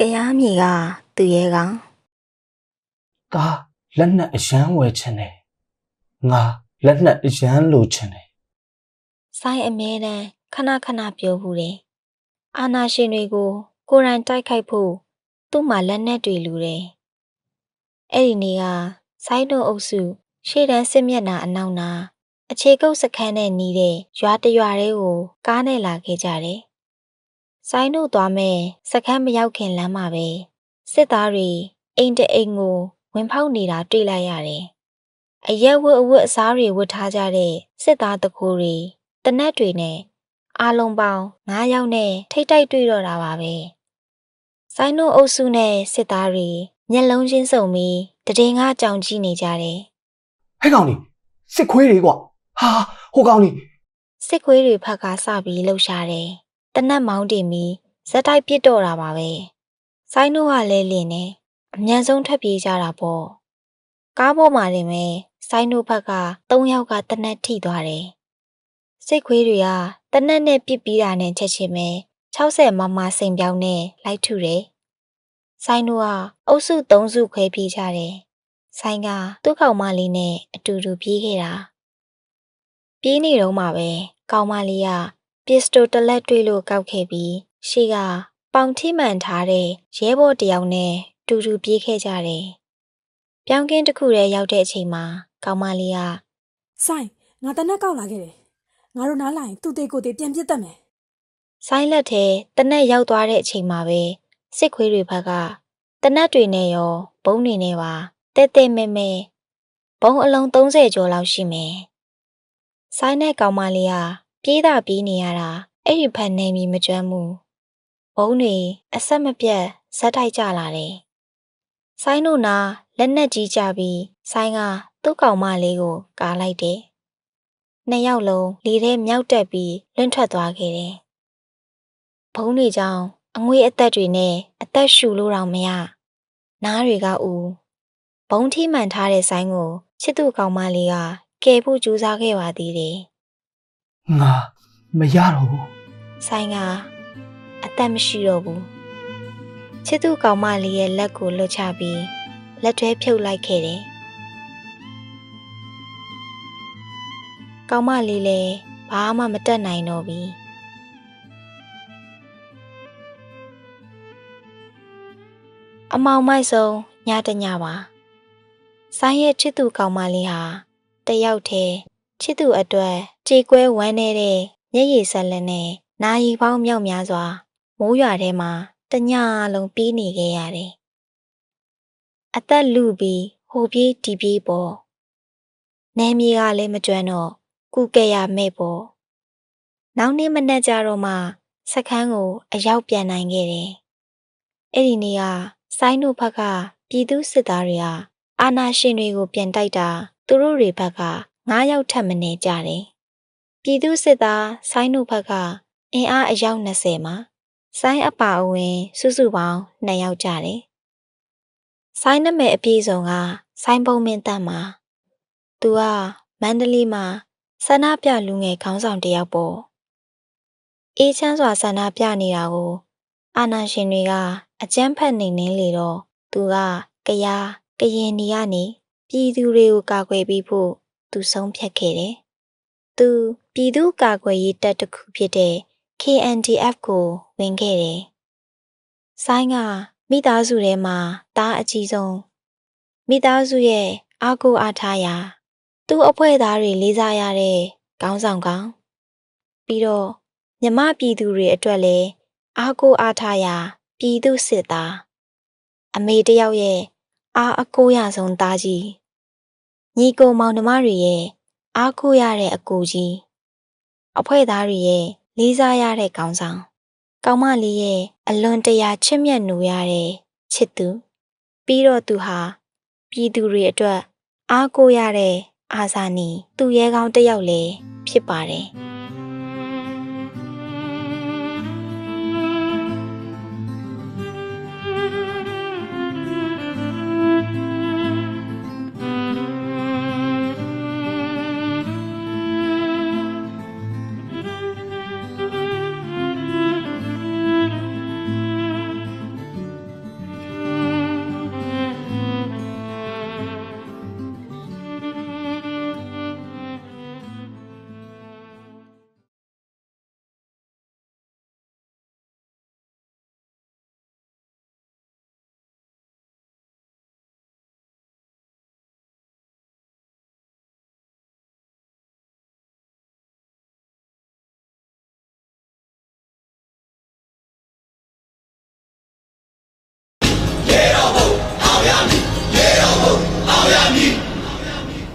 ကရားမြေကသူရဲကောင်ဒါလက်နက်အရန်ဝယ်ချင်တယ်ငါလက်နက်အရန်လိုချင်တယ်ဆိုင်အမြဲတမ်းခဏခဏပြောဘူးတယ်အာနာရှင်တွေကို ကိုယ်တိုင်တိုက်ခိုက်ဖို့သူ့မှာလက်နက်တွေလူတယ်အဲ့ဒီနေ့ကဆိုင်တို့အုပ်စု ရှေ့တန်းစစ်မျက်နှာအနောက်နာ အခြေကုပ်စခန်းနဲ့နီးတဲ့ရွာတစ်ရွာလေးကိုကားနဲ့လာခဲ့ကြတယ် ဆိုင်တို့သွားမဲ့စခန်းမရောက်ခင်လမ်းမှာပဲစစ်သားတွေအိမ်တအိမ်ကိုဝင်ဖောက်နေတာတွေ့လိုက်ရတယ်အရက်ဝတ်အဝတ်အစားတွေဝတ်ထားကြတဲ့စစ်သားတကူတွေတနက်တွေနဲ့အားလုံးပေါင်း9ယောက်နဲ့ထိတ်တိုက်တွေ့တော့တာပါပဲဆိုင်တို့အုပ်စုနဲ့စစ်သားတွေမျက်လုံးချင်းစုံပြီးတည်ငါကြောင်ကြည့်နေကြတယ်ဟဲ့ကောင်ကြီးစစ်ခွေးတွေကွာဟာဟိုကောင်ကြီးစစ်ခွေးတွေဖက်ကစပြီးလှုပ်ရှားတယ် တနက်မောင်းတင်ပြီးဇက်တိုက်ပစ်တော့တာပါပဲဆိုင်တို့ကလည်းလင်းနေအမြန်ဆုံးထွက်ပြေးကြတာပေါ့ကားပေါ်မှာနေမယ်ဆိုင်တို့ဘက်က3ယောက်ကတနက်ထိသွားတယ်စစ်ခွေးတွေကတနက်နဲ့ပစ်ပြီးတာနဲ့ချက်ချင်းပဲ60မမစိန်ပြောင်းနဲ့လိုက်ထုတယ်ဆိုင်တို့ကအုပ်စု3စုခွဲပြေးကြတယ်ဆိုင်ကသူ့ကောင်မလေးနဲ့အတူတူပြေးခဲ့တာပြေးနေတော့မှပဲကောင်မလေးက ပစ္စတိုတစ်လက်တွေ့လို့ကောက်ခဲ့ပြီးရှေ့ကပေါင်ထိမှန်ထားတဲ့ရဲဘော်တစ်ယောက်နဲ့တူတူပြေးခဲ့ကြတယ်။ပြောင်းကင်းတစ်ခုတည်းရောက်တဲ့အချိန်မှာကောင်မလေးကဆိုင်ငါတနက်ကောက်လာခဲ့တယ်ငါတို့နားလာရင်သူ့သေးကိုယ်သေးပြန်ပြစ်တတ်မယ်ဆိုင်းလက်ထဲတနက်ရောက်သွားတဲ့အချိန်မှာပဲစစ်ခွေးတွေဘက်ကတနက်တွေနဲ့ရောဘုံတွေနဲ့ပါတဲတဲမဲမဲဘုံအလုံး30ကျော်လောက်ရှိမယ်။ဆိုင်းနဲ့ကောင်မလေးက ပြေးတာပြေးနေရတာအဲ့ဒီဖက်နေမီမကျွမ်းဘူး။ဘုံတွေအဆက်မပြတ်ဇက်တိုက်ကြလာတယ်။ဆိုင်းတို့နာလက်နက်ကြီးကြပြီးဆိုင်းကသူ့ကောင်မလေးကိုကာလိုက်တယ်။နှစ်ယောက်လုံးလေထဲမြောက်တက်ပြီးလွင့်ထွက်သွားခဲ့တယ်။ဘုံတွေကြောင့်အငွေအသက်တွေနဲ့အသက်ရှူလို့တောင်မရနားတွေကဦးဘုံထိမှန်ထားတဲ့ဆိုင်ကိုချစ်သူကောင်မလေးကကယ်ဖို့ကြိုးစားခဲ့ပါသေးတယ် ငါမရတော့ဘူးဆိုင်ကအသက်မရှိတော့ဘူးချစ်သူကောင်မလေးရဲ့လက်ကိုလွတ်ချပြီးလက်ထဲဖြုတ်လိုက်ခဲ့တယ်ကောင်မလေးလည်းဘာမှမတက်နိုင်တော့ဘူးအမောင်မိုက်ဆုံးညတညပါဆိုင်ရဲ့ချစ်သူကောင်မလေးဟာတယောက်တည်း ချစ်သူအတွက်ကြေကွဲဝမ်းနေတဲ့မျက်ရည်ဆက်လက်နဲ့နာရီပေါင်းမြောက်များစွာ မိုးရွာထဲမှာတညလုံးပြေးနေခဲ့ရတယ်အသက်လူပြီးဟိုပြေးဒီပြေးပေါ့နေမြေကလည်းမကျွမ်းတော့ကုကဲရမဲ့ပေါ့နောက်နေ့မနေ့ကျတော့မှစခန်းကို အရောက်ပြန်နိုင်ခဲ့တယ်အဲ့ဒီနေ့ကဆိုင်းတို့ဘက်ကပြည်သူစစ်သားတွေကအာနာရှင်တွေကိုပြန်တိုက်တာသူတို့တွေဘက်က 9ယောက်ထပ်မနေကြတယ်။ပြည်သူစစ်သားဆိုင်းတို့ဘက်ကအင်အားအယောက်20မှာဆိုင်းအပါအဝင် စုစုပေါင်း2ယောက်ကြတယ်။ဆိုင်းနာမည်အပြည့်စုံကဆိုင်းပုံမင်းတတ်မှာသူကမန္တလေးမှာဆန္ဒပြလူငယ်ခေါင်းဆောင်တစ်ယောက်ပေါ့။အေးချမ်းစွာဆန္ဒပြနေတာကိုအာနာရှင်တွေကအကြမ်းဖက်နေနေလေတော့သူက ကရားကရင်နီကနေပြည်သူတွေကိုကာကွယ်ပေးဖို့ သူဆုံးဖြတ်ခဲ့တယ်။သူပြည်သူကာကွယ်ရေးတပ်တစ်ခုဖြစ်တဲ့ KNDF ကိုဝင်ခဲ့တယ်။ဆိုင်းကမိသားစုထဲမှာတားအကြီးဆုံးမိသားစုရဲ့အားကိုးအားထားရာသူ့အဖွဲ့သားတွေလေးစားရတဲ့ခေါင်းဆောင်ကောင်ပြီးတော့မြမပြည်သူတွေအတွက်လည်းအားကိုးအားထားရာပြည်သူစစ်သားအမေတယောက်ရဲ့အားအကိုးရဆုံးသားကြီး ညီကိုမောင်နှမတွေရဲ့အားကိုးရတဲ့အကူကြီးအဖွဲ့သားတွေရဲ့လေးစားရတဲ့ကောင်းဆောင်ကောင်းမလေးရဲ့အလွန်တရာချစ်မြတ်နိုးရတဲ့ချစ်သူ ပြီးတော့သူဟာပြည်သူတွေအတွက်အားကိုးရတဲ့အာဇာနည်သူရဲကောင်းတစ်ယောက်လည်းဖြစ်ပါတယ်